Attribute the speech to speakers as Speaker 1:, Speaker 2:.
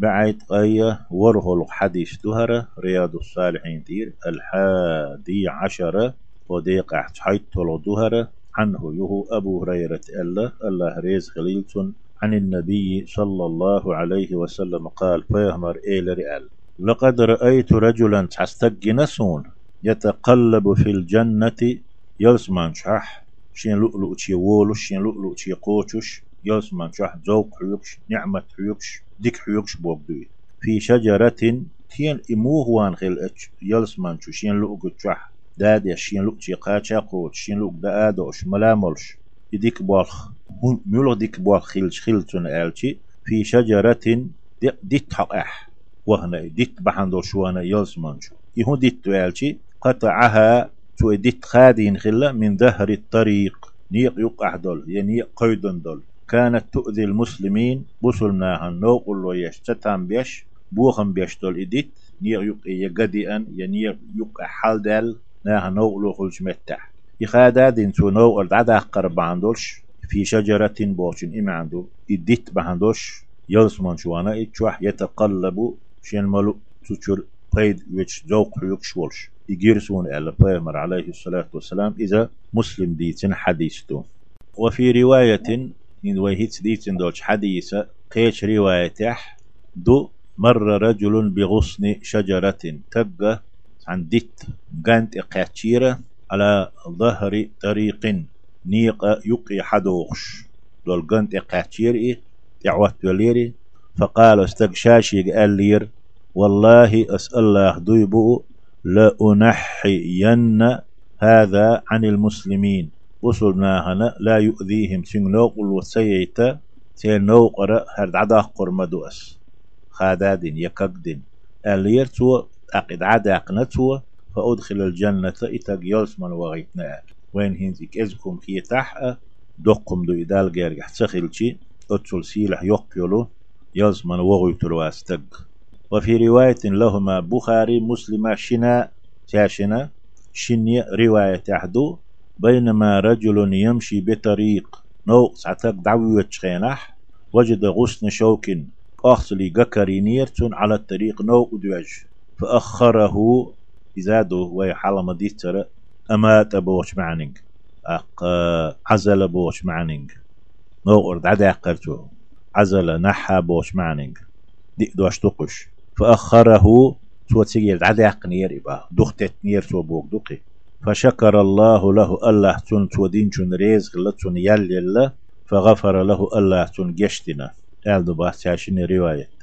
Speaker 1: بعيد قية ورهل حديث دهرة رياض الصالحين تير الحادي عشرة وديق حيث دهرة عنه يهو أبو هريرة ألا الله ريز خليلتون عن النبي صلى الله عليه وسلم قال فيهمر إيل رئال لقد رأيت رجلا تستجنسون يتقلب في الجنة يلسمان شح شين لؤلؤ تشي شين لؤلؤ تشي قوتش يلسمان شح زوق حيوكش نعمة حيوكش ديك حيوكش بوغدوي في شجرة تين إموه وان خيل اتش يلسمان شو شين لؤلؤ شح داد يا شين لؤلؤ تشي قاچا قوت شين لؤلؤ دادوش ملاملش يديك بالخ ميولو ديك بالخ خيلش خيلتون آلشي في شجرة ديت حق أح وهنا ديت بحندور شوانا يلسمان شو. يهو ديت آلشي قطعها تو ديت خادين خلا من ظهر الطريق. نيق يقع دول يعني قيدن دول. كانت تؤذي المسلمين بسلناها نوق الله يشتتان بيش بوخم بيش دول إديت نيق يق يقدي أن يعني يقع حال دال ناها نوق لو خلش متح يخادا دين تو نوق الدعدا قرب عندولش في شجرة بوشن إما عنده إديت بهندوش يلسمن شوانا إتشوح يتقلب شين ملو تشول قيد ويش ذوق يكشولش يجيرسون على بيمر عليه الصلاة والسلام إذا مسلم ديتن حديثته وفي رواية إن وهيت ديتن دوش حديثة قيش رواية دو مر رجل بغصن شجرة تبقى عن ديت قانت إقاتشيرة على ظهر طريق نيق يقي حدوخش. دول قانت إقاتشير تعوت وليري فقال استقشاشي قال لير والله أسأل الله دويبو لأنحين هذا عن المسلمين. وصلنا هنا لا يؤذيهم. سنوق الوسيئة سينوق هرد عدا قرمدو أس خادادين يكقدين ألير تو أقد عدا أقنتو فأدخل الجنة إتاق يلسمن وغيتنا. وين هنزيك؟ إزكم كي تحقى دقم دو إدال غير تسخيلشي أتسل سيلح يقيلو يلسمن وغيترو أستق. وفي رواية لهما بخاري مسلم شنا شاشنا. شني رواية تحدو. بينما رجل يمشي بطريق. نو سعتك دعوة شخينح وجد غصن شوك أخصلي نيرتون على الطريق. نو أدوج. فأخره إزادو ويحال مديتر. أمات أبوش معنينج أق عزل بوش معنينج نو أرد عدا قرتو عزل نحا بوش معنينج دي دوش تقش فأخره سوى تسيجير عداق نير إبا دختت نير سوى بوك دقي فشكر الله له الله تون تودين تون ريز غلتون يل يلا فغفر له الله تون جشتنا. قال دبا رواية.